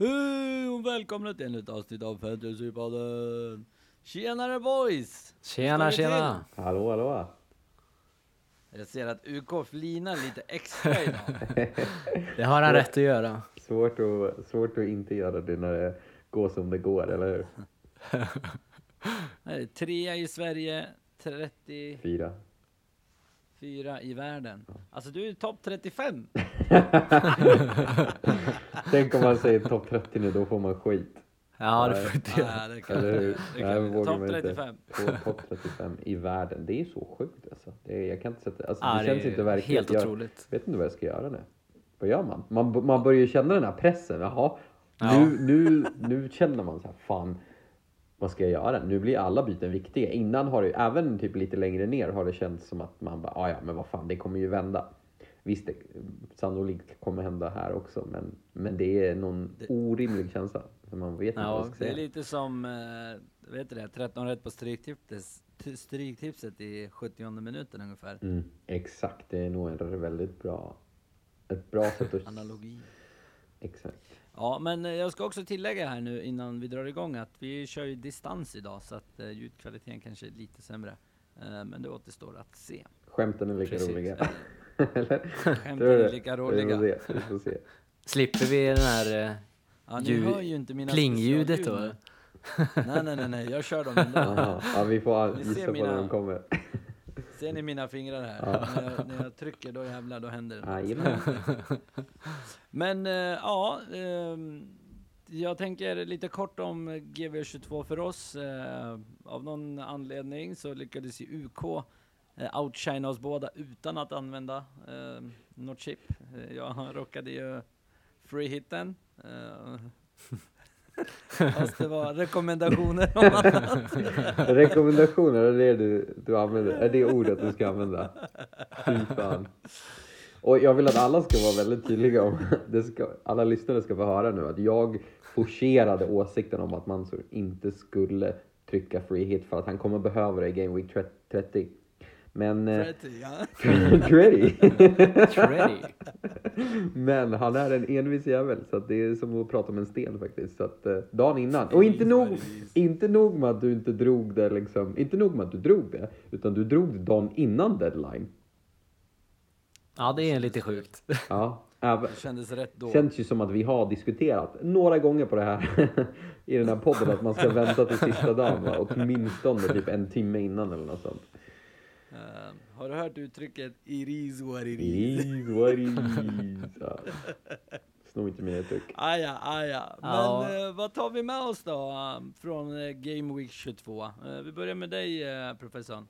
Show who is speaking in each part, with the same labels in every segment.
Speaker 1: Hej och välkomna till ännu ett avsnitt av Fantasypodden! Tjenare boys!
Speaker 2: Tjena, tjena!
Speaker 3: Hallå, hallå.
Speaker 1: Jag ser att UK flinar lite extra idag.
Speaker 2: Det har han rätt att göra.
Speaker 3: Svårt att, svårt att inte göra det när det går som det går, eller hur?
Speaker 1: Trea i Sverige, 34
Speaker 3: Fyra.
Speaker 1: i världen. Alltså du är topp 35!
Speaker 3: Tänk om man säger topp 30 nu, då får man skit.
Speaker 2: Ja, det får inte göra.
Speaker 1: Ja, det kan
Speaker 3: Eller hur?
Speaker 1: det kan Topp
Speaker 3: man inte.
Speaker 1: 35.
Speaker 3: På Topp 35 i världen. Det är så sjukt alltså. Det är, jag kan inte sätta, alltså
Speaker 2: Ja,
Speaker 3: det
Speaker 2: det
Speaker 3: känns inte verkligt.
Speaker 2: helt
Speaker 3: jag
Speaker 2: otroligt.
Speaker 3: vet inte vad jag ska göra nu. Vad gör man? Man, man börjar ju känna den här pressen. Jaha,
Speaker 2: Ja.
Speaker 3: nu, nu, nu känner man så här, fan, vad ska jag göra? Nu blir alla byten viktiga. Innan har det, även typ lite längre ner har det känts som att man bara, "Ah, ja men vad fan, det kommer ju vända. Visst, det sannolikt kommer hända här också, men, men det är någon orimlig känsla. Man vet inte
Speaker 2: Ja,
Speaker 3: vad man ska
Speaker 1: Det är
Speaker 3: säga.
Speaker 1: lite som, eh, vet du det, 13 rätt på stryktipset, stryktipset i 70 minuten ungefär.
Speaker 3: Mm, exakt, det är nog en väldigt bra, ett bra sätt att...
Speaker 1: Analogi.
Speaker 3: Exakt.
Speaker 1: Ja, men eh, jag ska också tillägga här nu innan vi drar igång att vi kör ju distans idag så att eh, ljudkvaliteten kanske är lite sämre. Eh, men det återstår att se.
Speaker 3: Skämten är lika
Speaker 1: Precis.
Speaker 3: roliga. Eller?
Speaker 1: Skämten är lika
Speaker 3: Vi får
Speaker 1: roliga.
Speaker 3: se, vi får se.
Speaker 2: Slipper vi den här eh,
Speaker 1: Ja, ni
Speaker 2: Ljud-
Speaker 1: hör ju inte mina
Speaker 2: plingljudet då?
Speaker 1: Nej, nej, nej, nej, jag kör dem ändå.
Speaker 3: Aha. Ja, vi får gissa på
Speaker 1: mina-
Speaker 3: när de kommer.
Speaker 1: Ser ni mina fingrar här?
Speaker 3: Ja.
Speaker 1: När, jag, när jag trycker då jävlar, då händer det. något.
Speaker 3: Jajamän.
Speaker 1: Men eh, ja, ehm, jag tänker lite kort om GV22 för oss. Eh, av någon anledning så lyckades ju UK eh, outshina oss båda utan att använda eh, något chip. Eh, jag rockade ju free-hitten. Fast det var rekommendationer om annat.
Speaker 3: Rekommendationer, är det du, du använder? Är det ordet du ska använda? Fy fan. Och jag vill att alla ska vara väldigt tydliga om, det ska, alla lyssnare ska få höra nu att jag forcerade åsikten om att man så inte skulle trycka free hit för att han kommer behöva det i Game Week 30. Men... eh,
Speaker 1: 30, ja.
Speaker 3: 30?
Speaker 2: Treddy.
Speaker 3: Men han är en envis jävel så att det är som att prata med en sten faktiskt. Så att, eh, dagen innan. Och inte nog, inte nog med att du inte drog det liksom, inte nog med att du drog det, utan du drog det dagen innan deadline.
Speaker 2: Ja, det är lite sjukt.
Speaker 3: Ja, även,
Speaker 1: Det kändes rätt då.
Speaker 3: känns ju som att vi har diskuterat några gånger på det här i den här podden att man ska vänta till sista dagen, va? åtminstone typ en timme innan eller något sånt.
Speaker 1: Eh, har du hört uttrycket It is what it
Speaker 3: It
Speaker 1: is?
Speaker 3: is what it is. Ja. Sno inte mina uttryck.
Speaker 1: Aja, aja. Men
Speaker 2: Ja.
Speaker 1: eh, vad tar vi med oss då eh, från eh, Game Week 22? Eh, vi börjar med dig eh, professorn.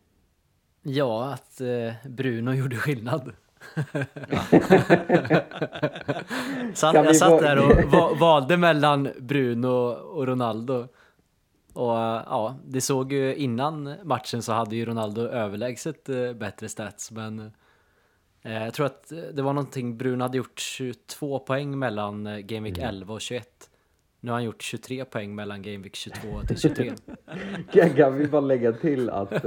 Speaker 2: Ja, att eh, Bruno gjorde skillnad. satt, jag satt där och va, valde mellan Bruno och Ronaldo. Och ja, det såg ju innan matchen så hade ju Ronaldo överlägset eh, bättre stats, men eh, jag tror att eh, det var någonting, Bruno hade gjort 22 poäng mellan Game Week 11 och 21. Nu har han gjort 23 poäng mellan Game Week 22 till 23.
Speaker 3: Kan, kan vi bara lägga till att,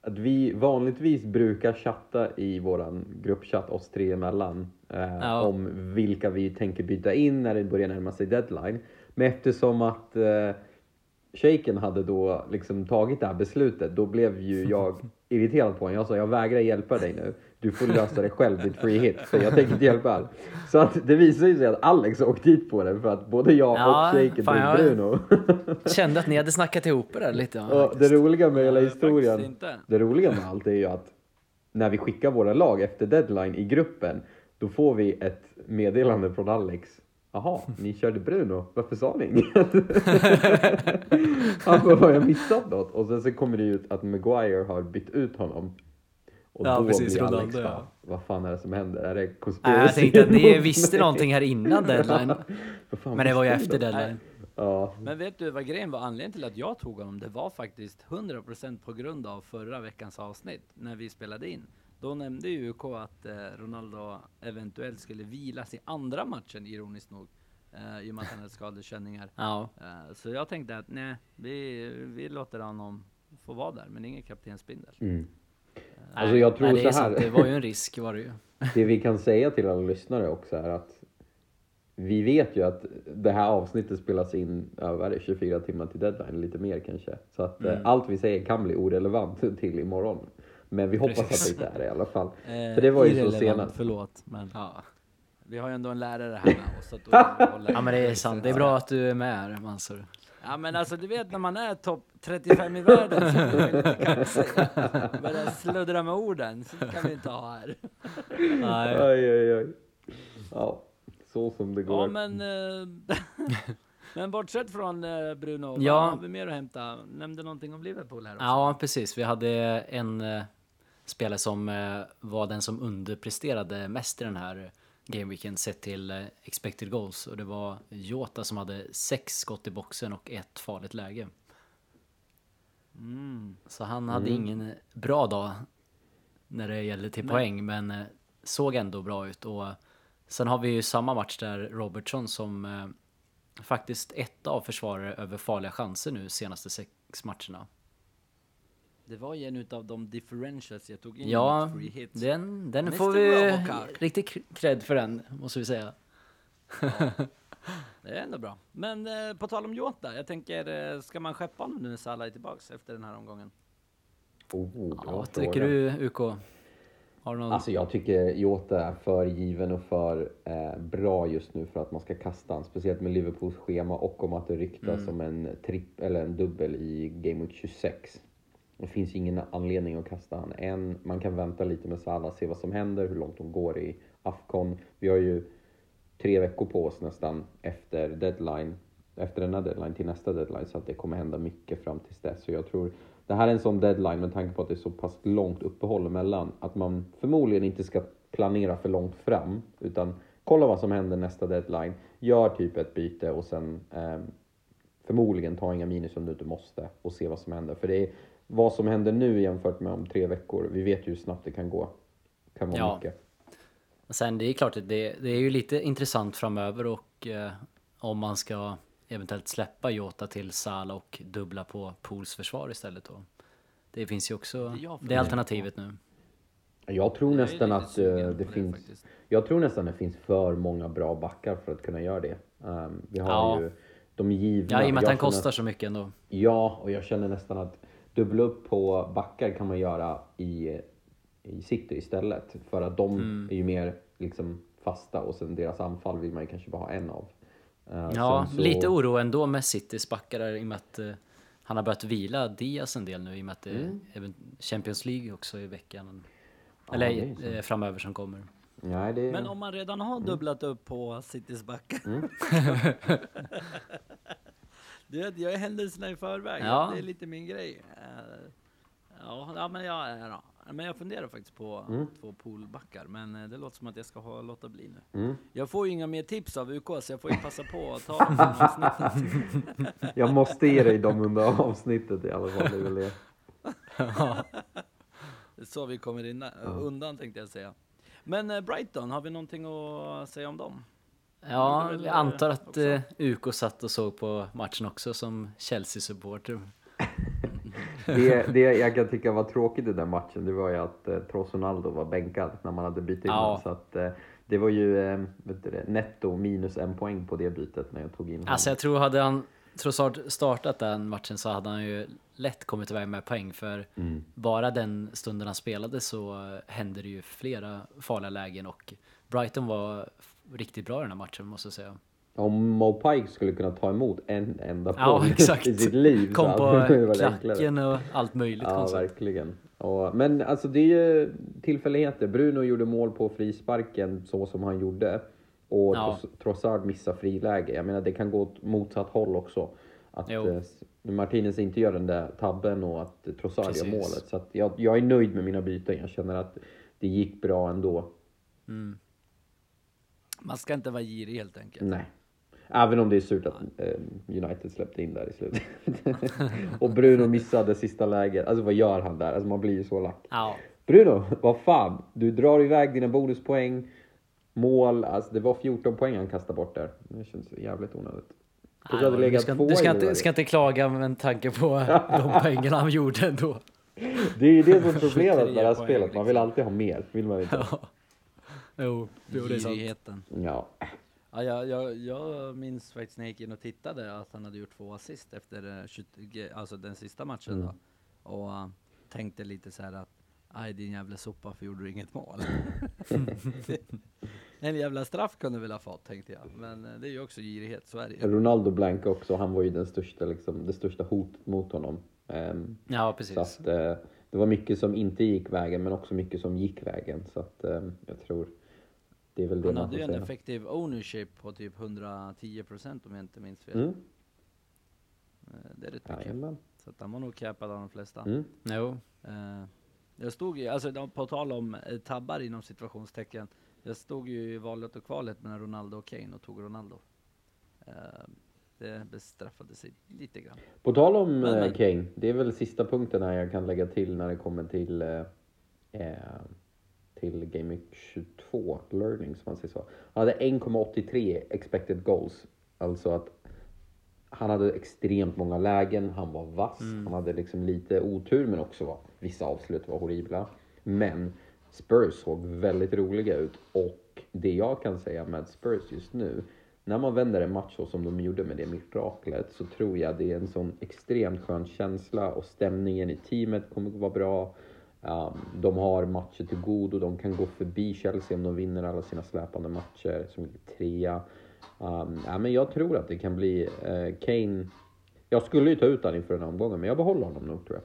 Speaker 3: att vi vanligtvis brukar chatta i våran gruppchatt oss tre emellan
Speaker 2: Ja.
Speaker 3: om vilka vi tänker byta in när det börjar närma sig deadline. Men eftersom att Shaken hade då liksom tagit det här beslutet, då blev ju jag irriterad på honom. Jag sa jag vägrar hjälpa dig nu. Du får lösa det själv, ditt free hit. För jag tänker inte hjälpa er. Så att det visade sig att Alex åkte dit på det för att både jag
Speaker 2: Ja,
Speaker 3: och Shaken
Speaker 2: fan,
Speaker 3: tog
Speaker 2: jag-
Speaker 3: Bruno.
Speaker 2: Kände att ni hade snackat ihop er där lite. Ja,
Speaker 3: Och det roliga med hela historien, det roliga med allt är ju att när vi skickar våra lag efter deadline i gruppen, då får vi ett meddelande från Alex. Jaha, ni körde Bruno, varför sa ni inget? Han bara, har jag missat något? Och sen så kommer det ut att Maguire har bytt ut honom. Och
Speaker 2: Ja,
Speaker 3: då
Speaker 2: precis,
Speaker 3: blir Alex bara,
Speaker 2: ja.
Speaker 3: vad fan är det som händer? Är det conspiracy?
Speaker 2: jag tänkte att ni visste någonting här innan deadline. Men det var ju efter deadline.
Speaker 3: Ja,
Speaker 1: Men vet du vad grejen var? Anledningen till att jag tog honom, det var faktiskt 100% på grund av förra veckans avsnitt när vi spelade in. Då nämnde ju UK att eh, Ronaldo eventuellt skulle vilas i andra matchen, ironiskt nog. Eh, I och med att han hade skadekänningar.
Speaker 2: Ja,
Speaker 1: Eh, så jag tänkte att nej, vi, vi låter honom få vara där, men ingen kaptensbindel.
Speaker 3: mm. Alltså jag tror
Speaker 2: nej, det
Speaker 3: så här.
Speaker 2: sant, det var ju en risk var det ju.
Speaker 3: Det vi kan säga till alla lyssnare också är att vi vet ju att det här avsnittet spelas in över 24 timmar till deadline, lite mer kanske. Så att
Speaker 1: Mm.
Speaker 3: eh, allt vi säger kan bli orelevant till imorgon. Men vi hoppas att det inte är det i alla fall.
Speaker 1: Eh,
Speaker 3: För det var ju så senast.
Speaker 1: Förlåt, men
Speaker 2: Ja.
Speaker 1: vi har ju ändå en lärare här med oss. Att
Speaker 2: ja men det är sant, det är bra att du är med här Mansur.
Speaker 1: Ja men alltså du vet när man är topp 35 i världen så blir man. Börjar sluddra med orden, så kan vi inte ha här.
Speaker 2: Nej.
Speaker 3: Oj, oj, oj. Ja, så som det går.
Speaker 1: Ja men, eh, men bortsett från eh, Bruno,
Speaker 2: Ja.
Speaker 1: vad har vi mer att hämta? Nämnde någonting om Liverpool här också.
Speaker 2: Ja, precis. Vi hade en eh, spelare som eh, var den som underpresterade mest i den här gameweeken sett till eh, expected goals och det var Jota som hade sex skott i boxen och ett farligt läge.
Speaker 1: Mm.
Speaker 2: Så han hade ingen bra dag när det gällde till
Speaker 1: Nej.
Speaker 2: poäng, men eh, såg ändå bra ut. Och sen har vi ju samma match där Robertson som faktiskt ett av försvarare över farliga chanser nu senaste sex matcherna.
Speaker 1: Det var ju en utav de differentials jag tog in
Speaker 2: Ja,
Speaker 1: free hits.
Speaker 2: den, den
Speaker 1: Mr.
Speaker 2: får vi
Speaker 1: Robocar.
Speaker 2: riktigt cred för den, måste vi säga.
Speaker 1: Det är ändå bra. Men eh, på tal om Jota, jag tänker, eh, ska man skeppa honom nu när Salah är tillbaks efter den här omgången?
Speaker 3: Oh,
Speaker 2: Ja, vad tycker du UK? Har du någon?
Speaker 3: Alltså jag tycker Jota är för given och för eh, bra just nu för att man ska kasta han. Speciellt med Liverpools schema och om att det ryktas om en tripp eller en dubbel i Game Week 26. Det finns ingen anledning att kasta han än. Man kan vänta lite med Salah, se vad som händer, hur långt de går i Afcon. Vi har ju tre veckor på oss nästan efter deadline, efter denna deadline till nästa deadline så att det kommer hända mycket fram tills dess. Så jag tror det här är en sån deadline med tanke på att det är så pass långt uppehåll emellan att man förmodligen inte ska planera för långt fram utan kolla vad som händer nästa deadline, gör typ ett byte och sen eh, förmodligen ta inga minus om du inte måste och se vad som händer. För det är vad som händer nu jämfört med om tre veckor. Vi vet ju hur snabbt det kan gå. kan vara
Speaker 2: Ja.
Speaker 3: mycket.
Speaker 2: Sen det är klart att det, det är ju lite intressant framöver och eh, om man ska eventuellt släppa Jota till Sala och dubbla på Pools försvar istället då. Det finns ju också
Speaker 1: Det
Speaker 2: det alternativet nu.
Speaker 3: Jag tror nästan att eh, det
Speaker 1: det
Speaker 3: finns
Speaker 1: faktiskt.
Speaker 3: Jag tror nästan det finns för många bra backar för att kunna göra det. Ehm, vi har
Speaker 2: Ja.
Speaker 3: ju de givna.
Speaker 2: Ja, i och med att han kostar så mycket ändå.
Speaker 3: Ja, och jag känner nästan att dubbla upp på backar kan man göra i, i city istället. För att de
Speaker 2: Mm.
Speaker 3: är ju mer liksom fasta och sen deras anfall vill man ju kanske bara ha en av. Ehm,
Speaker 2: Ja,
Speaker 3: så-
Speaker 2: lite oro ändå med Citys backar där, i och med att eh, han har börjat vila Diaz en del nu i och med att det är även Champions League också i veckan. Eller
Speaker 3: Mm. är så.
Speaker 2: eh, framöver som kommer.
Speaker 3: Nej, det...
Speaker 1: Men om man redan har dubblat upp på Citys backar.
Speaker 3: Mm.
Speaker 1: du vet, jag är händelserna i förväg.
Speaker 2: Ja.
Speaker 1: Det är lite min grej. Eh, Ja, ja men, jag, ja, men jag funderar faktiskt på
Speaker 3: Mm.
Speaker 1: två poolbackar. Men eh, det låter som att jag ska ha, låta bli nu.
Speaker 3: Mm.
Speaker 1: Jag får ju inga mer tips av UK så jag får ju passa på att ta dem avsnittet.
Speaker 3: Jag måste ge dig dem under avsnittet i alla fall. Det är väl det.
Speaker 1: Det är så vi kommer in, undan tänkte jag säga. Men eh, Brighton, har vi någonting att säga om dem?
Speaker 2: Ja, jag antar att eh, UK satt och såg på matchen också som Chelsea-supporter.
Speaker 3: Det, det jag kan tycka var tråkigt i den matchen, det var ju att eh, trots Ronaldo var bänkad när man hade bytt in
Speaker 2: Ja.
Speaker 3: Så att eh, det var ju eh, vet du det, netto minus en poäng på det bytet när jag tog in honom.
Speaker 2: Alltså jag tror hade han Trossard startat den matchen så hade han ju lätt kommit iväg med poäng för
Speaker 3: Mm.
Speaker 2: bara den stunden han spelade så eh, hände det ju flera farliga lägen och Brighton var riktigt bra i den här matchen måste jag säga.
Speaker 3: Om Mo Pike skulle kunna ta emot en enda
Speaker 2: Ja,
Speaker 3: i sitt liv
Speaker 2: Kom på klacken och allt möjligt
Speaker 3: Ja,
Speaker 2: konstigt.
Speaker 3: verkligen. Och, men alltså det är ju tillfälligheter. Bruno gjorde mål på frisparken så som han gjorde. Och
Speaker 2: Ja.
Speaker 3: Tross- Trossard missar friläge. Jag menar det kan gå åt motsatt håll också. Att
Speaker 2: Jo.
Speaker 3: eh, Martinez inte gör den där tabben och att Trossard
Speaker 2: Precis.
Speaker 3: gör målet. Så jag, jag är nöjd med mina byten. Jag känner att det gick bra ändå.
Speaker 2: Mm.
Speaker 1: Man ska inte vara girig helt enkelt.
Speaker 3: Nej. Även om det är surt att eh, United släppte in där i slutet. och Bruno missade sista läget. Alltså vad gör han där? Alltså man blir ju så lack.
Speaker 2: Ja,
Speaker 3: Bruno, vad fan? Du drar iväg dina bonuspoäng, mål, alltså det var 14 poäng han kastade bort där. Det känns jävligt onödigt. Hade
Speaker 2: Nej, du ska, du ska, inte, ska inte klaga med tanke på de poängen han gjorde ändå.
Speaker 3: Det är ju det som är problemet med det här
Speaker 1: 23
Speaker 3: spelet, man vill
Speaker 1: liksom.
Speaker 3: alltid ha mer. Vill man inte?
Speaker 2: Ja. Jo, jo, det är sant.
Speaker 3: Ja.
Speaker 1: Ja, jag, jag, jag minns faktiskt när jag gick in och tittade att han hade gjort två assist efter eh, 20, alltså den sista matchen
Speaker 3: Mm.
Speaker 1: då. Och uh, tänkte lite så här att aj din jävla sopa, för gjorde du inget mål? en jävla straff kunde väl ha fått, tänkte jag. Men eh, det är ju också girighet, så är det ju.
Speaker 3: Ronaldo blank också, han var ju den största, liksom, det största hotet mot honom. Ehm,
Speaker 2: Ja,
Speaker 3: så
Speaker 2: precis.
Speaker 3: att eh, det var mycket som inte gick vägen, men också mycket som gick vägen. Så att ehm, jag tror det är väl det
Speaker 1: Han hade ju en effektiv ownership på typ 110 procent om jag inte minns fel.
Speaker 3: Mm.
Speaker 1: Eh, Det är rätt mycket.
Speaker 3: Jajamän.
Speaker 1: Så att han var nog capad av de flesta.
Speaker 3: Mm.
Speaker 2: Jo,
Speaker 1: Eh, jag stod ju, alltså på tal om eh, tabbar inom situationstecken. Jag stod ju i valet och kvalet mellan Ronaldo och Kane och tog Ronaldo. Det bestraffade sig lite grann.
Speaker 3: På tal om
Speaker 1: Men, men.
Speaker 3: Kane, det är väl sista punkten här jag kan lägga till när det kommer till eh, eh, till Game Week 22, learning som man säger så. Han hade 1,83 expected goals. Alltså att han hade extremt många lägen, han var vass, han hade liksom lite otur men också var, vissa avslut var horribla. Men Spurs såg väldigt roliga ut och det jag kan säga med Spurs just nu, när man vänder en match så som de gjorde med det miraklet så tror jag det är en sån extremt skön känsla och stämningen i teamet kommer att vara bra. Um, de har matcher till god och de kan gå förbi Chelsea om de vinner alla sina släpande matcher som ligger trea. Um, ja, men jag tror att det kan bli eh, Kane. Jag skulle ju ta ut honom inför den här omgången men jag behåller honom nog tror jag.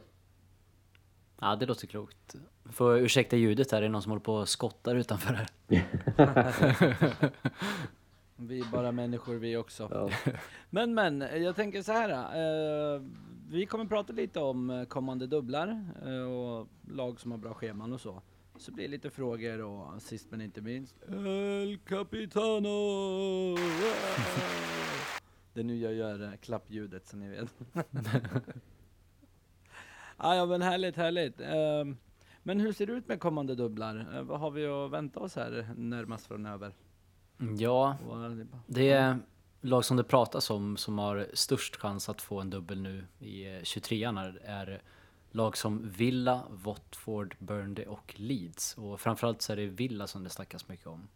Speaker 2: ja, det låter klokt. Får ursäkta ljudet här, det är någon som håller på och skottar utanför här.
Speaker 1: Vi är bara människor vi också.
Speaker 3: Ja.
Speaker 1: Men men, jag tänker så här. Eh, vi kommer prata lite om kommande dubblar eh, och lag som har bra scheman och så. Så blir det lite frågor och sist men inte minst El Capitano! Det är nu jag gör eh, klappljudet så ni vet. ah, ja men härligt, härligt. Eh, men hur ser det ut med kommande dubblar? Eh, vad har vi att vänta oss här närmast framöver?
Speaker 2: Ja, det är lag som det pratas om som har störst chans att få en dubbel nu i eh, 23an är, är lag som Villa, Watford, Burnley och Leeds. Och framförallt så är det Villa som det snackas mycket om.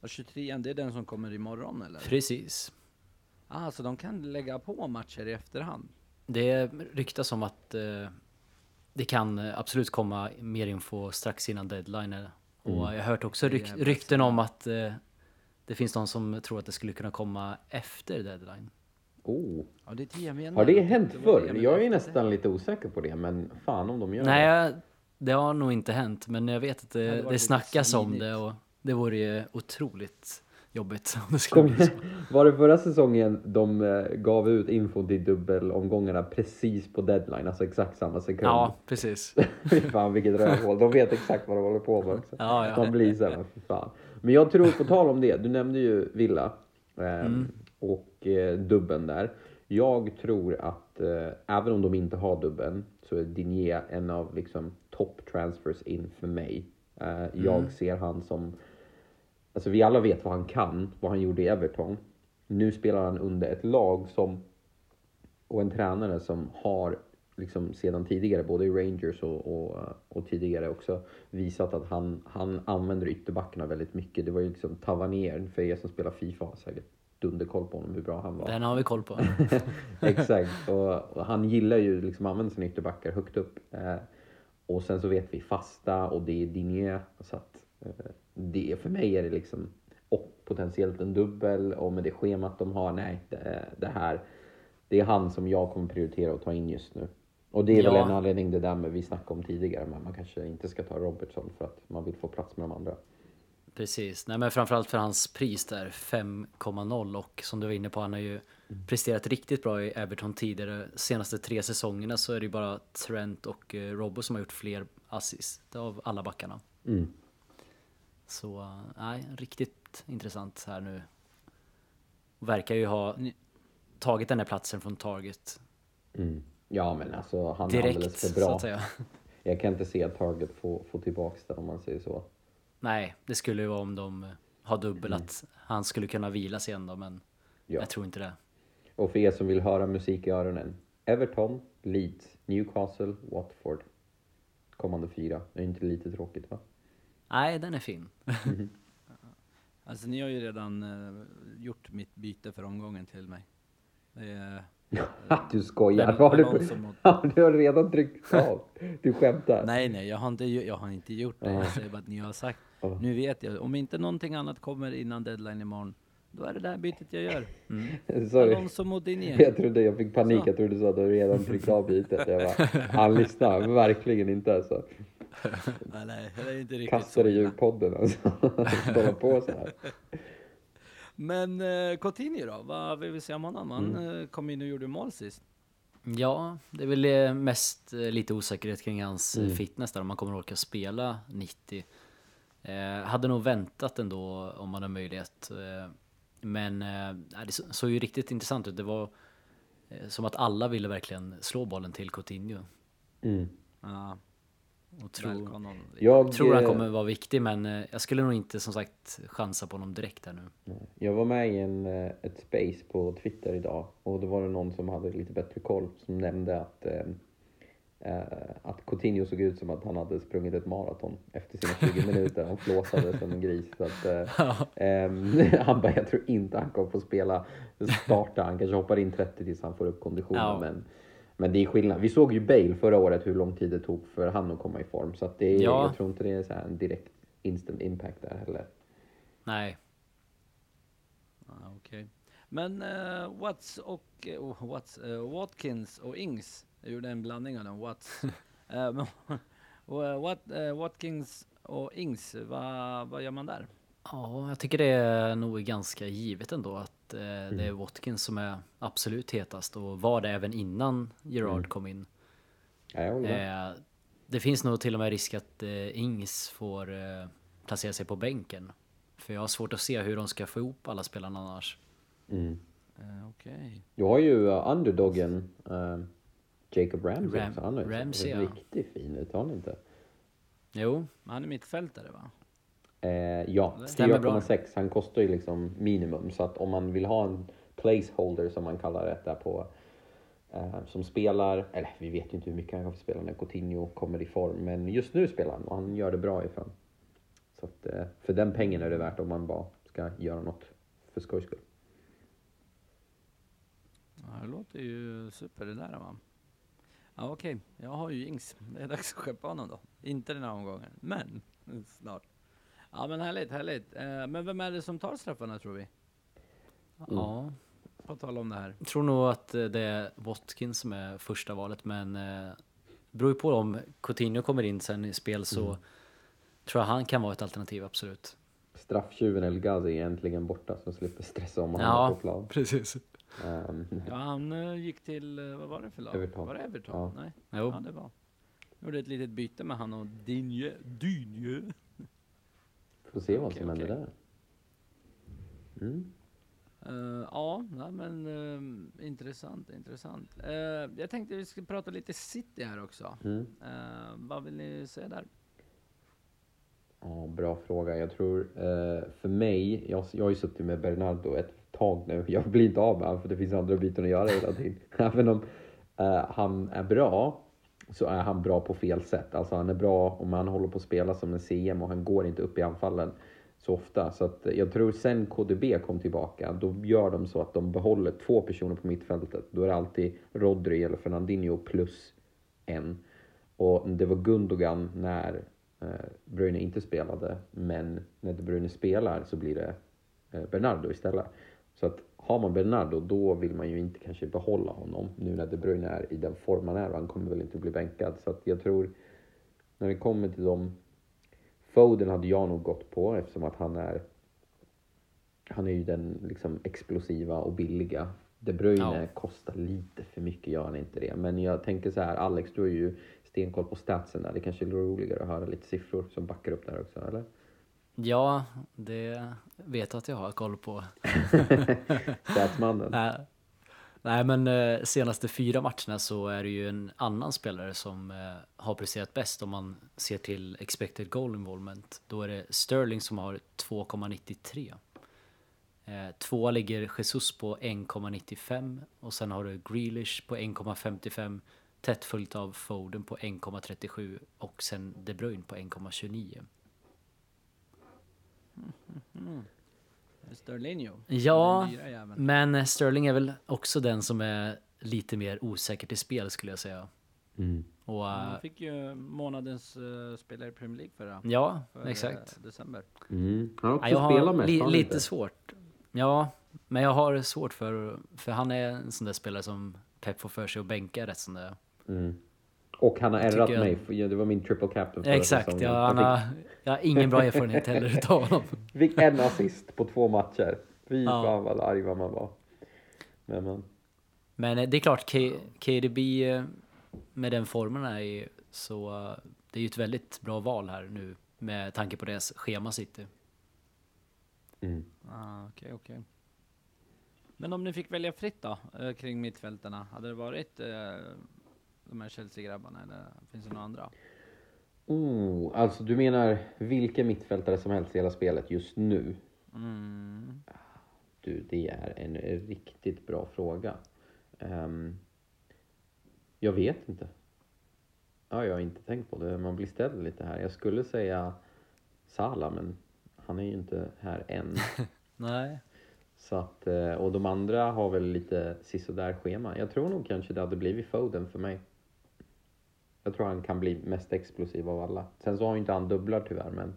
Speaker 1: Och 23 det är den som kommer imorgon eller?
Speaker 2: Precis.
Speaker 1: Ah, så de kan lägga på matcher i efterhand?
Speaker 2: Det ryktas om att eh, det kan eh, absolut komma mer info strax innan deadline. Och jag har hört också
Speaker 1: Det
Speaker 2: ryk, rykten om att eh, det finns de som tror att det skulle kunna komma efter deadline.
Speaker 3: Oh.
Speaker 1: Ja, det det.
Speaker 3: Har det hänt
Speaker 1: det
Speaker 3: förr? Jag är nästan lite osäker på det men fan om de gör det.
Speaker 2: Nej, det har nog inte hänt, men jag vet att det, det
Speaker 1: lite
Speaker 2: snackas om det och det vore ju otroligt jobbigt om det skulle
Speaker 3: Kom,
Speaker 2: bli så.
Speaker 3: var det förra säsongen de eh, gav ut info till dubbelomgångarna precis på deadline, alltså exakt samma sekund?
Speaker 2: Ja, precis.
Speaker 3: Fy fan vilket rövhål, de vet exakt vad de håller på med också.
Speaker 2: Ja, ja.
Speaker 3: Man blir såhär, fy fan. Men jag tror, på tal om det, du nämnde ju Villa eh,
Speaker 2: Mm.
Speaker 3: och eh, dubben där. Jag tror att eh, även om de inte har dubben så är Digné en av liksom top transfers in för mig. Eh, jag
Speaker 2: Mm.
Speaker 3: ser han som, alltså vi alla vet vad han kan, vad han gjorde i Everton. Nu spelar han under ett lag som och en tränare som har liksom sedan tidigare, både i Rangers och, och, och tidigare också, visat att han, han använder ytterbackarna väldigt mycket. Det var ju liksom Tavernier, för er som spelar Fifa har säkert dunderkoll på honom hur bra han var.
Speaker 2: Den har vi koll på.
Speaker 3: Exakt, och, och han gillar ju liksom att använda sina ytterbackar högt upp. Eh, och sen så vet vi fasta och det är Digne. Så att eh, det för mig är det liksom och potentiellt en dubbel och med det schemat de har, nej, det, det här. Det är han som jag kommer prioritera att ta in just nu. Och det är väl
Speaker 2: Ja.
Speaker 3: en anledning det där med vi snackade om tidigare, men man kanske inte ska ta Robertson för att man vill få plats med de andra.
Speaker 2: Precis. Nej, men framförallt för hans pris där, 5,0 och som du var inne på, han har ju presterat riktigt bra i Everton tidigare. Senaste tre säsongerna så är det ju bara Trent och eh, Robbo som har gjort fler assist av alla backarna.
Speaker 3: Mm.
Speaker 2: Så nej, riktigt intressant här nu. Verkar ju ha tagit den här platsen från Target
Speaker 3: Mm. Ja, men alltså han är
Speaker 2: direkt
Speaker 3: alldeles för
Speaker 2: så
Speaker 3: bra.
Speaker 2: att säga.
Speaker 3: Jag kan inte se att Target får, får tillbaks det om man säger så.
Speaker 2: Nej, det skulle ju vara om de eh, har dubbel att han skulle kunna vila sig ändå, men
Speaker 3: Ja.
Speaker 2: jag tror inte det.
Speaker 3: Och för er som vill höra musik i öronen. Everton, Leeds, Newcastle, Watford. Kommande fyra. Det är inte lite tråkigt va?
Speaker 2: Nej, den är fin.
Speaker 1: Alltså ni har ju redan eh, gjort mitt byte för omgången till mig. Är,
Speaker 3: du skojar. Har du,
Speaker 1: mot-
Speaker 3: Ja, du har redan tryckt av. Du skämtar.
Speaker 1: nej, nej, jag har inte, jag har inte gjort det. Jag säger bara att ni har sagt. Nu vet jag, om inte någonting annat kommer innan deadline imorgon, då är det det här bytet jag gör.
Speaker 3: Sorry.
Speaker 1: Alonso mot Digne.
Speaker 3: Jag trodde jag fick panik. Jag trodde du sa att du redan tryckt av bytet. Jag bara, han lyssnar verkligen inte alltså.
Speaker 1: Nej, nej, det är inte riktigt
Speaker 3: Kastar i
Speaker 1: illa.
Speaker 3: ljudpodden alltså. Hålla på så här.
Speaker 1: Men eh, Coutinho då? Vad vill vi säga om honom? Han
Speaker 3: Mm.
Speaker 1: eh, kom in och gjorde mål sist.
Speaker 2: Ja, det är väl eh, mest eh, lite osäkerhet kring hans
Speaker 3: Mm.
Speaker 2: fitness där, om han kommer att orka spela 90. Eh, hade nog väntat ändå om man har möjlighet. Eh, men eh, det så- såg ju riktigt intressant ut. Det var som att alla ville verkligen slå bollen till Coutinho.
Speaker 3: Mm.
Speaker 1: Ja,
Speaker 2: Och tro.
Speaker 3: Jag,
Speaker 2: tror han
Speaker 3: eh,
Speaker 2: kommer vara viktig, men eh, jag skulle nog inte som sagt chansa på honom direkt här nu.
Speaker 3: Jag var med i en, eh, ett space på Twitter idag och då var det någon som hade lite bättre koll som nämnde att, eh, eh, att Coutinho såg ut som att han hade sprungit ett maraton efter sina 20 minuter. Han flåsade som en gris. Så att, eh, ehm, han bara, jag tror inte han kommer få spela starta. Han kanske hoppar in 30 tills han får upp konditionen.
Speaker 2: Ja.
Speaker 3: Men, men det är skillnad. Vi såg ju Bale förra året hur lång tid det tog för han att komma i form. Så att det är,
Speaker 2: Ja.
Speaker 3: jag tror inte det är så här en direkt instant impact där heller.
Speaker 2: Nej,
Speaker 1: Ja, Okej. Men uh, Watts och oh, Watts, eh, Watkins och Ings, jag gjorde en blandning av dem, Watts. Wat, Watkins och Ings, vad, vad gör man där?
Speaker 2: Ja, jag tycker det är nog ganska givet ändå att eh, det
Speaker 3: Mm.
Speaker 2: är Watkins som är absolut hetast och var det även innan Gerard
Speaker 3: Mm.
Speaker 2: kom in. Eh, det finns nog till och med risk att eh, Ings får eh, placera sig på bänken. För jag har svårt att se hur de ska få ihop alla spelarna annars.
Speaker 3: Mm.
Speaker 1: Eh, Okej.
Speaker 3: Du har ju uh, underdoggen uh, Jacob Ramsey
Speaker 2: Ram-
Speaker 3: också. Han ju
Speaker 2: Ramsey,
Speaker 3: sett
Speaker 2: ja.
Speaker 3: riktigt fin ut, har han inte?
Speaker 2: Jo,
Speaker 1: Han är mittfältare va?
Speaker 3: Eh, ja,
Speaker 2: Stämmer bra.
Speaker 3: 4,6. Han kostar ju liksom minimum. Så att om man vill ha en placeholder som man kallar det där på eh, som spelar, eller vi vet ju inte hur mycket han få spela när Coutinho kommer i form, men just nu spelar han och han gör det bra ifrån. Så att eh, för den pengen är det värt om man bara ska göra något för skojs skull.
Speaker 1: Ja, det låter ju super det där va? Ja okej, jag har ju Ings. Det är dags att skeppa honom då. Inte den här omgången, men snart. Ja men härligt, härligt. Eh, men vem är det som tar straffarna tror vi?
Speaker 2: ja.
Speaker 1: På tal om det här.
Speaker 2: Jag tror nog att eh, det är Watkins som är första valet, men eh, beror ju på om Coutinho kommer in sen i spel så
Speaker 3: Mm.
Speaker 2: tror jag han kan vara ett alternativ, absolut.
Speaker 3: Strafftjuven El Ghazi är äntligen borta så slipper stressa om han
Speaker 2: Ja.
Speaker 3: är på plan.
Speaker 2: precis.
Speaker 3: Ehm,
Speaker 1: Ja han gick till, vad var det för lag?
Speaker 3: Everton.
Speaker 1: Var det Everton?
Speaker 3: Ja.
Speaker 1: Nej,
Speaker 2: Jo.
Speaker 1: ja det var. Gjorde ett litet byte med han och Dinje. Dynje.
Speaker 3: Får se vad
Speaker 1: Okej,
Speaker 3: som händer
Speaker 1: okej.
Speaker 3: där. Mm.
Speaker 1: Eh, ja, nej, men eh, intressant, intressant. Eh, jag tänkte vi skulle prata lite City här också.
Speaker 3: Mm.
Speaker 1: Vad vill ni säga där?
Speaker 3: Ja, bra fråga. Jag tror för mig, jag, jag har ju suttit med Bernardo ett tag nu. Jag blir inte av med honom för det finns andra byten att göra hela tiden. Även om han är bra så är han bra på fel sätt. Alltså han är bra om han håller på att spela som en CM och han går inte upp i anfallen så ofta. Så att jag tror sen KDB kom tillbaka, då gör de så att de behåller två personer på mittfältet. Då är det alltid Rodri eller Fernandinho plus en. Och det var Gundogan när eh, Bruyne inte spelade, men när De Bruyne spelar så blir det eh, Bernardo istället. Så att har man Bernardo, då vill man ju inte kanske behålla honom nu när De Bruyne är i den form han är och han kommer väl inte bli bänkad. Så att jag tror, när det kommer till dem, Foden hade jag nog gått på eftersom att han är han är ju den liksom explosiva och billiga. De Bruyne
Speaker 2: Ja.
Speaker 3: kostar lite för mycket, gör han inte det. Men jag tänker så här, Alex, du har ju stenkoll på statsen där. Det kanske är roligare att höra lite siffror som backar upp där också, eller?
Speaker 2: Ja, det vet jag att jag har koll på.
Speaker 3: Statsmannen.
Speaker 2: Nej, nej men eh, senaste fyra matcherna så är det ju en annan spelare som eh, har presterat bäst om man ser till expected goal involvement. Då är det Sterling som har 2,93. Eh, tvåa ligger Jesus på 1,95 och sen har du Grealish på 1,55 tätt följt av Foden på 1,37 och sen De Bruyne på 1,29.
Speaker 1: Sterlinho.
Speaker 2: Ja,
Speaker 1: Den dyra jäveln.
Speaker 2: men Sterling är väl också den som är lite mer osäker till spel skulle jag säga.
Speaker 3: Mm.
Speaker 2: Och
Speaker 1: Han
Speaker 2: äh,
Speaker 1: fick ju månadens uh, spelare i Premier League förra,
Speaker 2: ja,
Speaker 1: för,
Speaker 2: exakt.
Speaker 1: eh, december.
Speaker 3: Mm. Han har också
Speaker 2: Ja, jag
Speaker 3: spelat
Speaker 2: har
Speaker 3: mest,
Speaker 2: li lite
Speaker 3: inte?
Speaker 2: svårt. Ja, men jag har svårt för, för han är en sån där spelare som Pep får för sig att bänka rätt som det är.
Speaker 3: Mm. Och han har ärrat mig, det var min triple captain förra
Speaker 2: Exakt,
Speaker 3: säsongen.
Speaker 2: ja, han har, jag har ingen bra erfarenhet heller utav honom.
Speaker 3: fick, en assist på två matcher. Fy
Speaker 2: Ja.
Speaker 3: fan vad arg vad man var. Men, men.
Speaker 2: Men eh, det är klart, K KDB eh, med den formen är i, så eh, det är ju ett väldigt bra val här nu med tanke på deras schema City.
Speaker 3: Mm.
Speaker 1: Ah, okej, okej. Men om ni fick välja fritt då, kring mittfältarna, hade det varit eh, de här Chelsea-grabbarna eller finns det några andra?
Speaker 3: Oh, alltså du menar vilken mittfältare som helst i hela spelet just nu?
Speaker 1: Mm.
Speaker 3: Du, det är en riktigt bra fråga. Ehm, jag vet inte. Ja, jag har inte tänkt på det. Man blir ställd lite här. Jag skulle säga Salah, men han är ju inte här än.
Speaker 2: Nej.
Speaker 3: Så att, eh, och de andra har väl lite sisådär schema. Jag tror nog kanske det hade blivit Foden för mig. Jag tror han kan bli mest explosiv av alla. Sen så har ju inte han dubblar tyvärr, men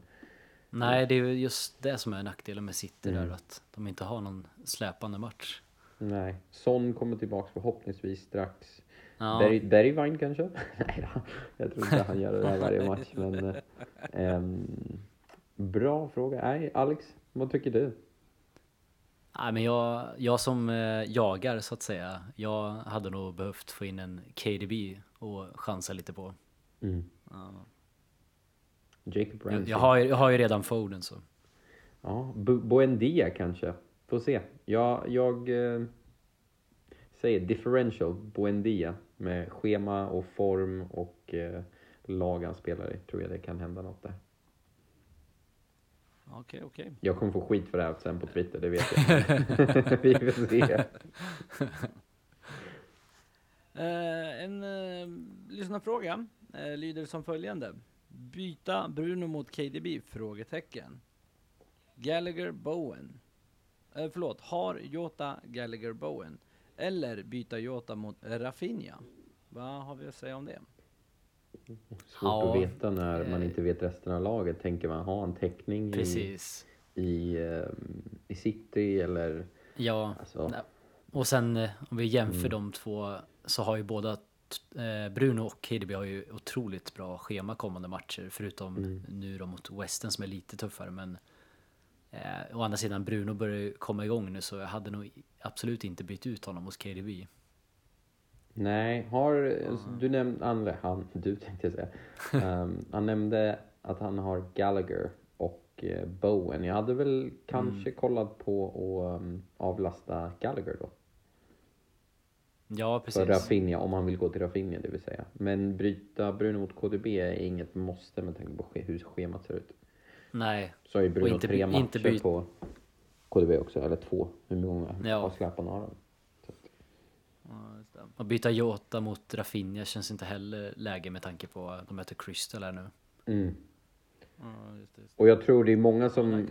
Speaker 2: Nej, det är ju just det som är nackdelen med City
Speaker 3: Mm.
Speaker 2: där, att de inte har någon släpande match.
Speaker 3: nej. Son kommer tillbaks förhoppningsvis strax.
Speaker 2: Ja,
Speaker 3: Berg, Bergvine kanske? Nej då, jag tror inte han gör det här varje match. Men, eh, bra fråga. Nej, Alex, vad tycker du?
Speaker 2: Nej, men jag, jag som eh, jagar så att säga, jag hade nog behövt få in en KDB och chansa lite på.
Speaker 3: Mm.
Speaker 1: Ja.
Speaker 3: Jacob
Speaker 2: Jag,
Speaker 3: Ramsey?
Speaker 2: jag, har, ju- jag har ju redan Foden så.
Speaker 3: Ja, Buendia kanske. Får se. Jag, jag eh, säger differential Buendia med schema och form och eh, lag han spelar i. Tror jag det kan hända något där.
Speaker 1: Okej, okej.
Speaker 3: Jag kommer få skit för det här sen på Twitter, det vet jag. Vi får se.
Speaker 1: Eh, en eh, lyssnarfråga eh, lyder som följande. Byta Bruno mot KDB? Frågetecken. Gallagher Bowen. Eh, förlåt, har Jota Gallagher Bowen? Eller byta Jota mot Rafinha? Vad har vi att säga om det?
Speaker 3: Svårt
Speaker 2: Ja,
Speaker 3: att veta när man
Speaker 2: eh,
Speaker 3: inte vet resten av laget. Tänker man ha en täckning i,
Speaker 2: Precis.
Speaker 3: i, eh, i city eller...
Speaker 2: Ja,
Speaker 3: Alltså,
Speaker 2: och sen eh, om vi jämför
Speaker 3: Mm.
Speaker 2: de två så har ju båda Bruno och KDB har ju otroligt bra schema kommande matcher förutom
Speaker 3: Mm.
Speaker 2: nu då mot Western som är lite tuffare men eh, å andra sidan Bruno börjar komma igång nu så jag hade nog absolut inte bytt ut honom hos KDB.
Speaker 3: Nej, har... Du nämnde... Han, han, du tänkte jag säga. Ehm, han nämnde att han har Gallagher och eh, Bowen. Jag hade väl kanske
Speaker 2: Mm.
Speaker 3: kollat på att um, avlasta Gallagher då.
Speaker 2: Ja
Speaker 3: För
Speaker 2: precis.
Speaker 3: Rafinha, om han vill gå till Rafinha det vill säga. Men bryta Bruno mot KDB är inget måste med tanke på hur schemat ser ut.
Speaker 2: Nej,
Speaker 3: Så har ju Bruno
Speaker 2: inte
Speaker 3: tre matcher
Speaker 2: inte
Speaker 3: på KDB också, eller två. Hur många
Speaker 2: Ja.
Speaker 3: har de?
Speaker 1: Ja, just det.
Speaker 2: Att byta Jota mot Rafinha känns inte heller läge med tanke på att de möter Crystal här nu.
Speaker 3: Mm.
Speaker 1: Ja, just det, just
Speaker 3: Och jag tror det är många som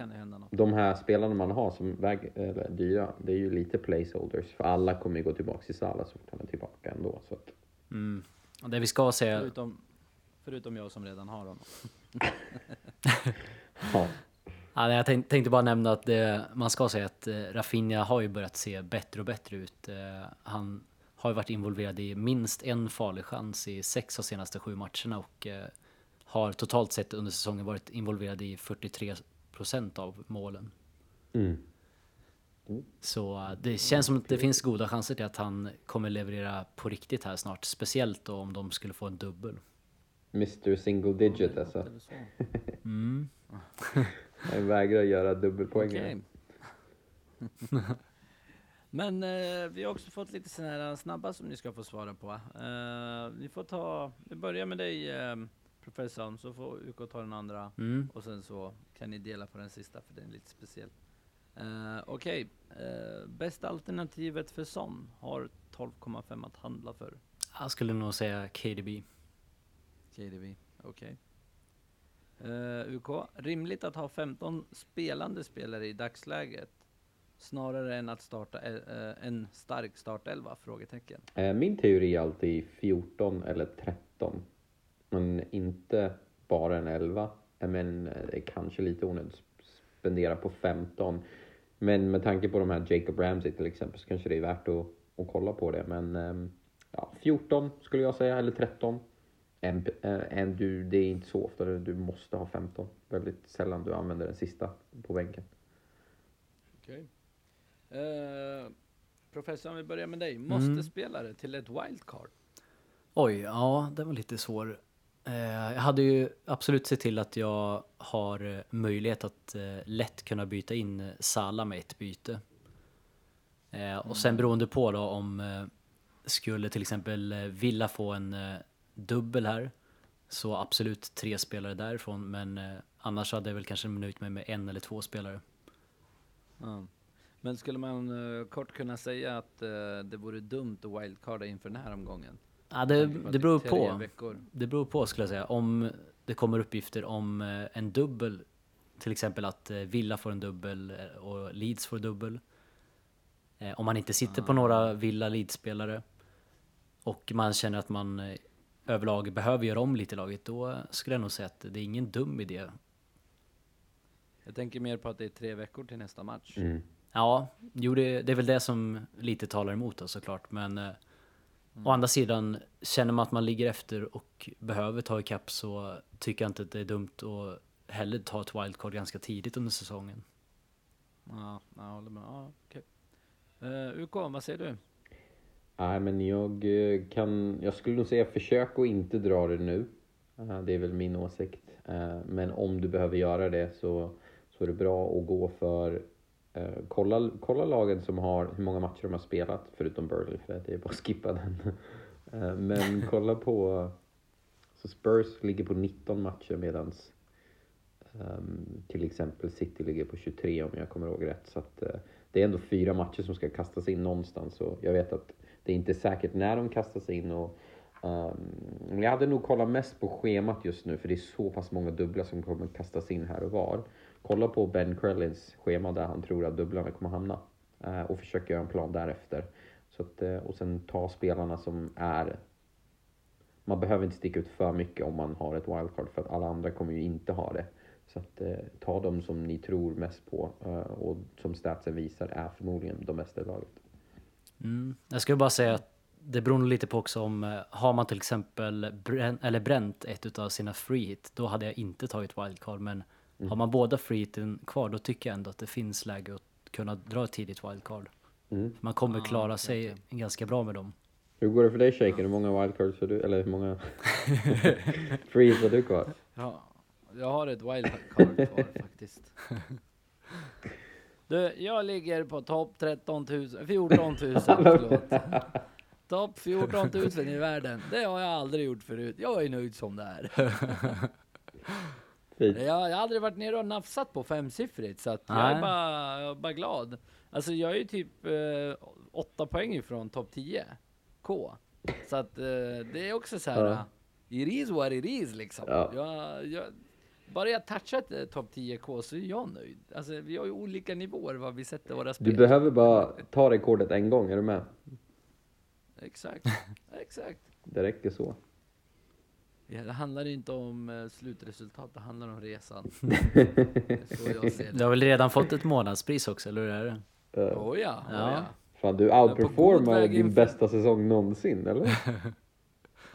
Speaker 3: de här spelarna man har som väg, eller dyra, det är ju lite placeholders. För alla kommer ju gå tillbaka till Salah så fort han är tillbaka ändå. Så att,
Speaker 2: Mm. Och det vi ska säga,
Speaker 1: Förutom, förutom jag som redan har honom.
Speaker 3: ja.
Speaker 2: Ja, nej, jag tänk, tänkte bara nämna att det, man ska säga att eh, Rafinha har ju börjat se bättre och bättre ut. Eh, han har varit involverad i minst en farlig chans i sex av senaste sju matcherna och eh, har totalt sett under säsongen varit involverad i 43 procent av målen.
Speaker 3: Mm.
Speaker 2: Så eh, det känns som att det finns goda chanser till att han kommer leverera på riktigt här snart. Speciellt då om de skulle få en dubbel.
Speaker 3: Mr Single Digit
Speaker 1: Det
Speaker 3: alltså.
Speaker 2: Mm.
Speaker 3: Han vägrar göra dubbelpoäng.
Speaker 1: Okej. Men eh, vi har också fått lite sådana här snabba som ni ska få svara på. Eh, ni får ta, vi börjar med dig eh, professorn, så får UK ta den andra.
Speaker 2: Mm.
Speaker 1: Och sen så kan ni dela på den sista för den är lite speciell. Eh, Okej, eh, bästa alternativet för Son har 12,5 att handla för.
Speaker 2: Jag skulle nog säga KDB.
Speaker 1: KDB, okej. Eh, UK, rimligt att ha 15 spelande spelare i dagsläget. Snarare än att starta eh, en stark startelva? Frågetecken.
Speaker 3: Eh, Min teori är alltid 14 eller 13. Men inte bara en 11. Eh, Men eh, det är kanske lite onödigt att spendera på 15. Men med tanke på de här Jacob Ramsey till exempel så kanske det är värt att, att kolla på det. Men ehm, ja, 14 skulle jag säga, eller 13. En, eh, en, du, det är inte så ofta du, du måste ha 15. Väldigt sällan du använder den sista på bänken.
Speaker 1: Okej. Eh, professor, om vi börjar med dig. Måste spelare till ett wildcard?
Speaker 2: Oj, ja, det var lite svår. Eh, jag hade ju absolut sett till att jag har eh, möjlighet att eh, lätt kunna byta in Sala med ett byte. Eh, och sen beroende på då om skulle till exempel Villa få en dubbel här så absolut tre spelare därifrån men annars hade jag väl kanske nöjt mig med en eller två spelare.
Speaker 1: Ja. Men skulle man eh, kort kunna säga att eh, det vore dumt att wildcarda inför den här omgången?
Speaker 2: Ja, det, det beror på.
Speaker 1: Veckor.
Speaker 2: Det beror på skulle jag säga. Om det kommer uppgifter om eh, en dubbel, till exempel att Villa får en dubbel och Leeds får dubbel. Om man inte sitter på några Villa Leeds-spelare och man känner att man överlag behöver göra om lite i laget, då skulle jag nog säga att det är ingen dum idé.
Speaker 1: Jag tänker mer på att det är tre veckor till nästa match.
Speaker 3: Mm.
Speaker 2: Ja, jo det, det är väl det som lite talar emot då såklart, men eh, å andra sidan, känner man att man ligger efter och behöver ta ikapp så tycker jag inte att det är dumt att hellre ta ett wildcard ganska tidigt under säsongen.
Speaker 1: Ja, jag håller med. Ja, okej. Eh, UK, vad säger du?
Speaker 3: Nej, men jag eh, kan... Jag skulle nog säga försök att inte dra det nu. Eh, Det är väl min åsikt. Men om du behöver göra det så, så är det bra att gå för... Eh, kolla, kolla lagen som har hur många matcher de har spelat, förutom Burnley, för det är bara att skippa den. Eh, men kolla på... Så Spurs ligger på 19 matcher medan um, ehm, till exempel City ligger på 23 om jag kommer ihåg rätt. Så att, uh, det är ändå fyra matcher som ska kastas in någonstans och jag vet att det är inte säkert när de kastas in. Och, um, jag hade nog kollat mest på schemat just nu för det är så pass många dubbla som kommer kastas in här och var. Kolla på Ben Krellins schema där han tror att dubblarna kommer hamna eh, och försök göra en plan därefter. Så att, eh, och sen ta spelarna som är man behöver inte sticka ut för mycket om man har ett wildcard för att alla andra kommer ju inte ha det. Så att eh, ta dem som ni tror mest på eh, och som statsen visar är förmodligen de bästa i laget.
Speaker 2: Mm. Jag skulle bara säga att det beror nog lite på också om, eh, har man till exempel brän, eller bränt ett av sina free hit, då hade jag inte tagit wildcard. Men har man båda free hiten kvar, då tycker jag ändå att det finns läge att kunna dra ett tidigt wildcard.
Speaker 3: Mm.
Speaker 2: Man kommer
Speaker 1: Ah,
Speaker 2: klara
Speaker 1: okej,
Speaker 2: sig ganska bra med dem.
Speaker 3: Hur går det för dig Shaken? Hur många wildcards har du? Eller hur många frees har du kvar?
Speaker 1: Ja, jag har ett wildcard kvar faktiskt. Du, jag ligger på topp 13 000, 14 000, förlåt. Topp 14 000 i världen. Det har jag aldrig gjort förut. Jag är nöjd som det är. Jag, jag har aldrig varit nere och nafsat på femsiffrigt, så att jag är
Speaker 2: Nej.
Speaker 1: bara, jag är bara glad. Alltså jag är ju typ eh, 8 poäng ifrån topp 10 K. Så att eh, det är också så här.
Speaker 3: Ja.
Speaker 1: It is what it is liksom.
Speaker 3: Ja.
Speaker 1: Jag, jag, bara jag touchat eh, topp 10 K så är jag nöjd. Alltså vi har ju olika nivåer vad vi sätter våra spel.
Speaker 3: Du behöver bara ta rekordet en gång, är du med?
Speaker 1: Exakt, exakt.
Speaker 3: Det räcker så.
Speaker 1: Ja, det handlar inte om eh, slutresultat, det handlar om resan. Det är så jag ser
Speaker 2: Du
Speaker 1: det.
Speaker 2: har väl redan fått ett månadspris också, eller hur är det?
Speaker 3: Uh,
Speaker 1: Oh ja, oh
Speaker 2: Ja.
Speaker 1: ja.
Speaker 3: fan, du outperformar din
Speaker 1: inför-
Speaker 3: bästa säsong någonsin, eller?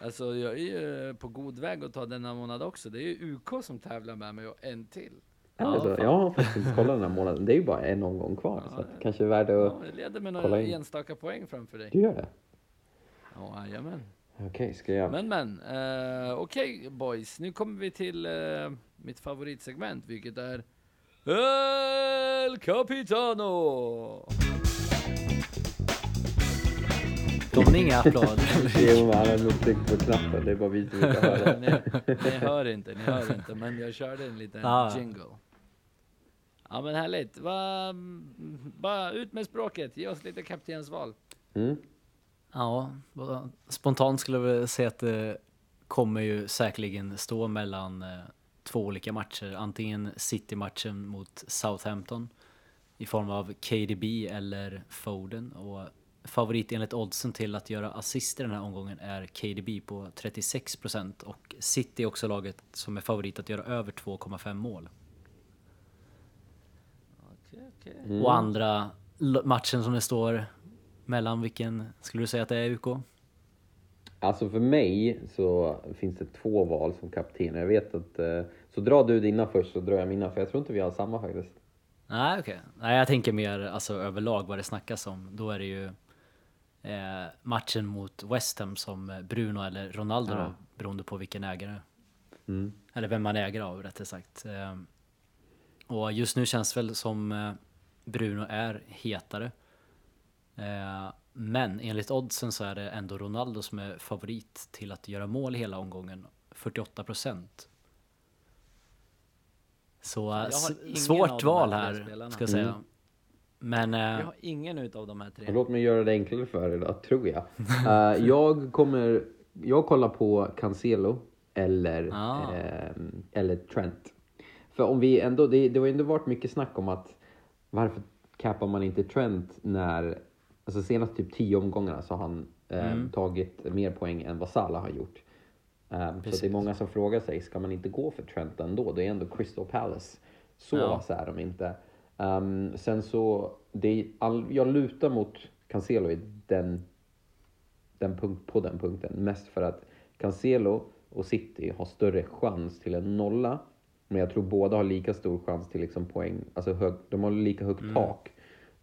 Speaker 1: Alltså jag är ju på god väg att ta denna månad också. Det är ju UK som tävlar med mig och en till.
Speaker 3: Ja, alltså,
Speaker 2: fan.
Speaker 3: jag har faktiskt inte kollat den här månaden. Det är ju bara en omgång kvar.
Speaker 1: Ja,
Speaker 3: så att
Speaker 1: ja.
Speaker 3: det kanske är värt att...
Speaker 1: Ja, jag leder med
Speaker 3: kolla
Speaker 1: några
Speaker 3: in.
Speaker 1: enstaka poäng framför dig.
Speaker 3: Du gör det?
Speaker 1: Ja, jajamän.
Speaker 3: Okej, ska jag...
Speaker 1: Men men, eh, okej boys. Nu kommer vi till eh, mitt favoritsegment, vilket är El Capitano!
Speaker 2: Kom det inga applåder?
Speaker 3: Jo, men han har nog tryckt på knappen. Det är bara vi som inte hör det.
Speaker 1: ni, ni hör inte, ni hör inte, men jag körde en liten
Speaker 2: Ah.
Speaker 1: jingle. Ja men härligt. Va, bara ut med språket, ge oss lite kaptensval.
Speaker 3: Mm.
Speaker 2: Ja, spontant skulle jag väl säga att det kommer ju säkerligen stå mellan eh, två olika matcher. Antingen City-matchen mot Southampton i form av KDB eller Foden. Och favorit enligt oddsen till att göra assist i den här omgången är KDB på 36% och City är också laget som är favorit att göra över 2,5 mål.
Speaker 1: Okej, okej.
Speaker 3: Mm.
Speaker 2: Och andra matchen som det står mellan, vilken skulle du säga att det är UK?
Speaker 3: Alltså för mig så finns det två val som kapten. Jag vet att... eh, Så drar du dina först så drar jag mina, för jag tror inte vi har samma faktiskt.
Speaker 2: Nej, okej. Nej, jag tänker mer alltså överlag vad det snackas om. Då är det ju eh, matchen mot West Ham som Bruno eller Ronaldo
Speaker 3: Ja.
Speaker 2: beroende på vilken ägare.
Speaker 3: Mm.
Speaker 2: Eller vem man äger av rättare sagt. Eh, och just nu känns väl som eh, Bruno är hetare. Eh, men enligt oddsen så är det ändå Ronaldo som är favorit till att göra mål i hela omgången. 48 procent. Så eh, svårt val här ska jag säga.
Speaker 3: Mm.
Speaker 2: Men eh,
Speaker 1: Jag har ingen utav de här tre.
Speaker 3: Låt mig göra det enklare för er då, tror jag. Eh, jag kommer... Jag kollar på Cancelo eller,
Speaker 2: Ah.
Speaker 3: ehm, eller Trent. För om vi ändå... Det, det har ju ändå varit mycket snack om att varför cappar man inte Trent när... Alltså senast typ tio omgångarna så har han ehm, tagit mer poäng än vad Salah har gjort. Ehm, så det är många som frågar sig, ska man inte gå för Trent ändå? Det är ändå Crystal Palace. Så
Speaker 2: Ja.
Speaker 3: vassa är de inte. Ehm, sen så, det all, jag lutar mot Cancelo i den, den punkt, på den punkten. Mest för att Cancelo och City har större chans till en nolla. Men jag tror båda har lika stor chans till liksom poäng. Alltså hög, de har lika högt tak.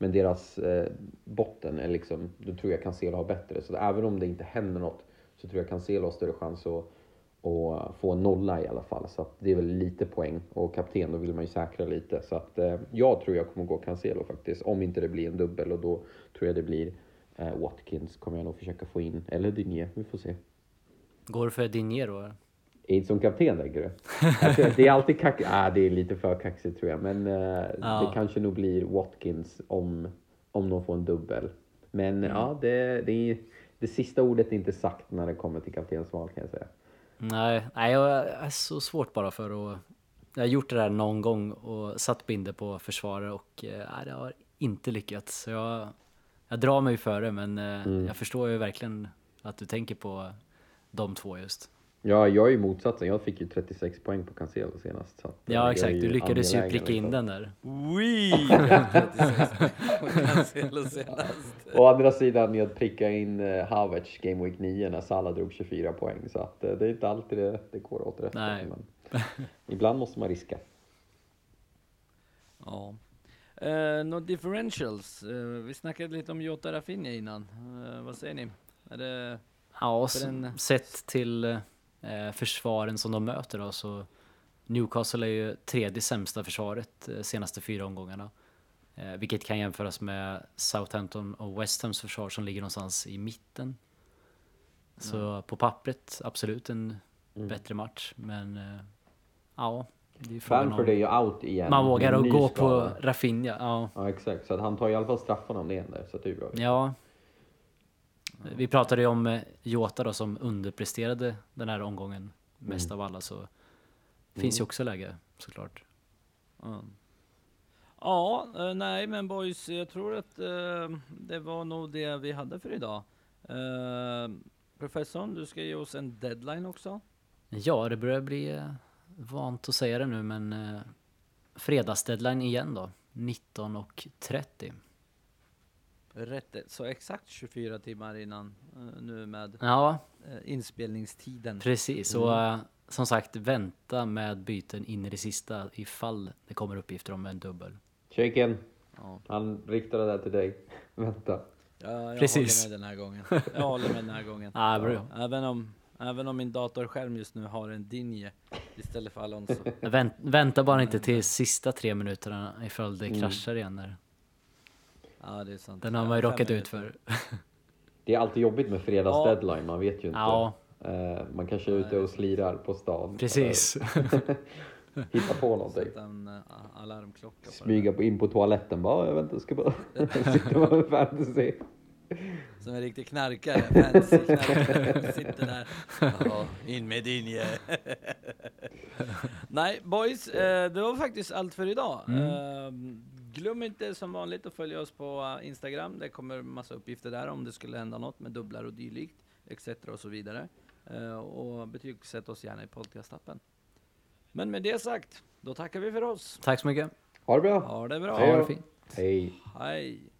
Speaker 3: Men deras eh, botten är liksom, då tror jag Cancelo har bättre. Så även om det inte händer något så tror jag Cancelo har större chans att, att få en nolla i alla fall. Så att det är väl lite poäng. Och kapten, då vill man ju säkra lite. Så att eh, jag tror jag kommer gå Cancelo faktiskt. Om inte det blir en dubbel och då tror jag det blir eh, Watkins kommer jag nog försöka få in. Eller Dinier, vi får se.
Speaker 2: går du för Dinero?
Speaker 3: Inte som kapten tänker du? Att det är alltid kaxigt. Ah, det är lite för kaxigt tror jag. Men eh,
Speaker 2: Ja.
Speaker 3: det kanske nog blir Watkins om, om de får en dubbel. Men
Speaker 2: Mm.
Speaker 3: ja, det, det, är, det sista ordet är inte sagt när det kommer till kaptensval kan jag säga.
Speaker 2: Nej, nej, jag är så svårt bara för att... Jag har gjort det där någon gång och satt binder på försvarare och eh, nej, det har inte lyckats. Så jag, jag drar mig för det, men eh,
Speaker 3: Mm.
Speaker 2: jag förstår ju verkligen att du tänker på de två just.
Speaker 3: Ja, jag är ju motsatsen. Jag fick ju 36 poäng på Cancelo senast. Så eh,
Speaker 2: Ja,
Speaker 3: är
Speaker 2: exakt. Du lyckades ju pricka in
Speaker 3: liksom.
Speaker 2: den där.
Speaker 1: Wee! 36 Cancelo senast.
Speaker 3: Å andra sidan, jag prickade in uh, Havertz Game Week 9 när Salah drog 24 poäng. Så att, eh, det är inte alltid det, det går åt rätt
Speaker 2: Nej.
Speaker 3: håll, Men ibland måste man riska.
Speaker 1: Ja. Uh, no differentials. Eh, vi snackade lite om Jota Rafinha innan. Eh, vad säger ni? Är det...
Speaker 2: Ja,
Speaker 1: den-
Speaker 2: sett till eh, försvaren som de möter då så Newcastle är ju tredje sämsta försvaret eh, senaste fyra omgångarna. Eh, vilket kan jämföras med Southampton och West Hams försvar som ligger någonstans i mitten. Så på pappret absolut en
Speaker 3: Mm.
Speaker 2: bättre match, men eh, ja, det är
Speaker 3: Bamford är ju out igen.
Speaker 2: man vågar att gå på Rafinha. Ja,
Speaker 3: Ja, exakt. Så att han tar i alla fall straffarna om det händer. Så det är bra.
Speaker 2: ja. Vi pratade ju om eh, Jota då som underpresterade den här omgången mest
Speaker 3: Mm.
Speaker 2: av alla så finns ju också läge såklart.
Speaker 1: Ja, ja eh, nej men boys, jag tror att eh, det var nog det vi hade för idag. Eh, professorn, du ska ge oss en deadline också.
Speaker 2: Ja, det börjar bli eh, vant att säga det nu men eh, fredagsdeadline igen då. 19.30.
Speaker 1: Rätt, så exakt 24 timmar innan eh, nu med
Speaker 2: Ja,
Speaker 1: eh, inspelningstiden.
Speaker 2: precis. Och eh, som sagt, vänta med byten in i det sista ifall det kommer uppgifter om en dubbel.
Speaker 3: Shaken,
Speaker 1: Ja.
Speaker 3: han riktade det där till dig. Vänta.
Speaker 1: Ja, jag
Speaker 2: Precis.
Speaker 1: håller med den här gången. Jag håller med den här gången.
Speaker 2: Ah, bra.
Speaker 1: Även om, även om min datorskärm just nu har en Dinje istället för Alonso.
Speaker 2: Vänt, vänta bara inte till sista tre minuterna ifall det kraschar igen. Där.
Speaker 1: Ja, det är sant.
Speaker 2: Den har man ju råkat ut för.
Speaker 3: Det är alltid jobbigt med fredags
Speaker 1: Ja.
Speaker 3: deadline, man vet ju inte.
Speaker 2: Ja,
Speaker 3: Eh, man kanske är ute och slirar på stan.
Speaker 2: precis.
Speaker 3: Hitta på någonting.
Speaker 1: Uh, alarmklocka.
Speaker 3: Smyga på, in på toaletten bara, jag vet inte, jag ska bara sitta med fantasy.
Speaker 1: Som en riktig knarkare. Fantasy-knarkare. Sitter där. Ja, in med Dinje. Nej, boys. eh, det var faktiskt allt för idag.
Speaker 2: Mm.
Speaker 1: Glöm inte som vanligt att följa oss på eh, Instagram. Det kommer massa uppgifter där om det skulle hända något med dubblar och dylikt, etc. och så vidare. Eh, och betygsätt oss gärna i podcastappen. Men med det sagt, då tackar vi för oss.
Speaker 2: Tack så mycket.
Speaker 3: Ha det bra!
Speaker 1: Ha det bra.
Speaker 2: Ha det fint.
Speaker 3: Hej!
Speaker 1: Hej.